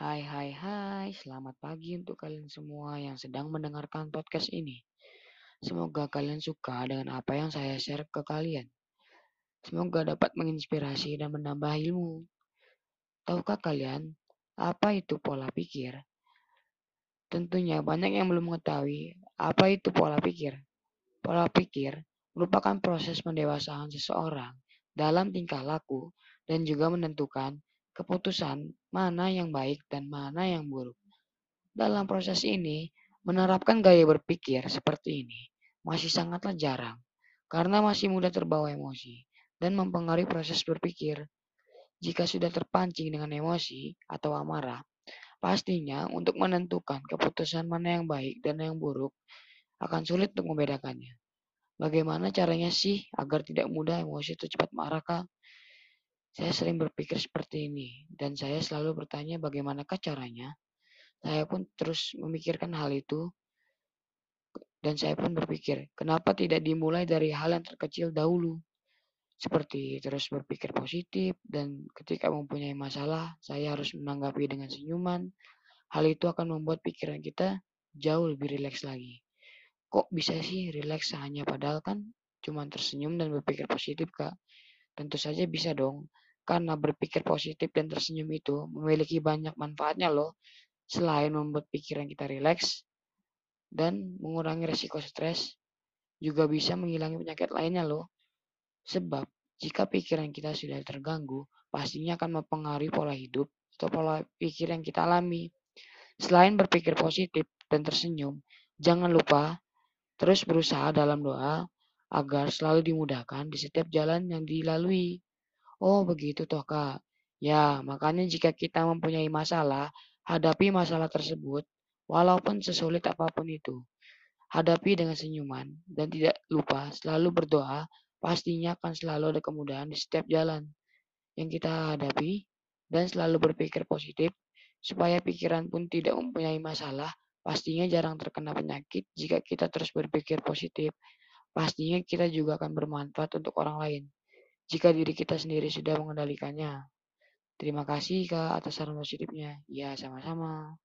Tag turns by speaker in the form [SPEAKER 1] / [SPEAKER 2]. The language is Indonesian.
[SPEAKER 1] Hai hai hai, selamat pagi untuk kalian semua yang sedang mendengarkan podcast ini. Semoga kalian suka dengan apa yang saya share ke kalian. Semoga dapat menginspirasi dan menambah ilmu. Tahukah kalian apa itu pola pikir? Tentunya banyak yang belum mengetahui apa itu pola pikir. Pola pikir merupakan proses pendewasaan seseorang dalam tingkah laku dan juga menentukan keputusan mana yang baik dan mana yang buruk. Dalam proses ini, menerapkan gaya berpikir seperti ini masih sangatlah jarang karena masih mudah terbawa emosi dan mempengaruhi proses berpikir. Jika sudah terpancing dengan emosi atau amarah, pastinya untuk menentukan keputusan mana yang baik dan yang buruk akan sulit untuk membedakannya. Bagaimana caranya sih agar tidak mudah emosi atau cepat marah, Kak? Saya sering berpikir seperti ini, dan saya selalu bertanya bagaimanakah caranya. Saya pun terus memikirkan hal itu, dan saya pun berpikir, kenapa tidak dimulai dari hal yang terkecil dahulu? Seperti terus berpikir positif, dan ketika mempunyai masalah, saya harus menanggapi dengan senyuman. Hal itu akan membuat pikiran kita jauh lebih rileks lagi. Kok bisa sih rileks hanya padahal kan cuma tersenyum dan berpikir positif, Kak? Tentu saja bisa dong, karena berpikir positif dan tersenyum itu memiliki banyak manfaatnya loh. Selain membuat pikiran kita rileks dan mengurangi resiko stres, juga bisa menghilangi penyakit lainnya loh. Sebab jika pikiran kita sudah terganggu, pastinya akan mempengaruhi pola hidup atau pola pikir yang kita alami. Selain berpikir positif dan tersenyum, jangan lupa Terus berusaha dalam doa agar selalu dimudahkan di setiap jalan yang dilalui. Oh, begitu toh, Kak. Ya, makanya jika kita mempunyai masalah, hadapi masalah tersebut walaupun sesulit apa pun itu. Hadapi dengan senyuman dan tidak lupa selalu berdoa, pastinya akan selalu ada kemudahan di setiap jalan yang kita hadapi dan selalu berpikir positif supaya pikiran pun tidak mempunyai masalah Pastinya jarang terkena penyakit jika kita terus berpikir positif pastinya kita juga akan bermanfaat untuk orang lain jika diri kita sendiri sudah mengendalikannya. Terima kasih Kak atas saran positifnya. Ya, sama-sama.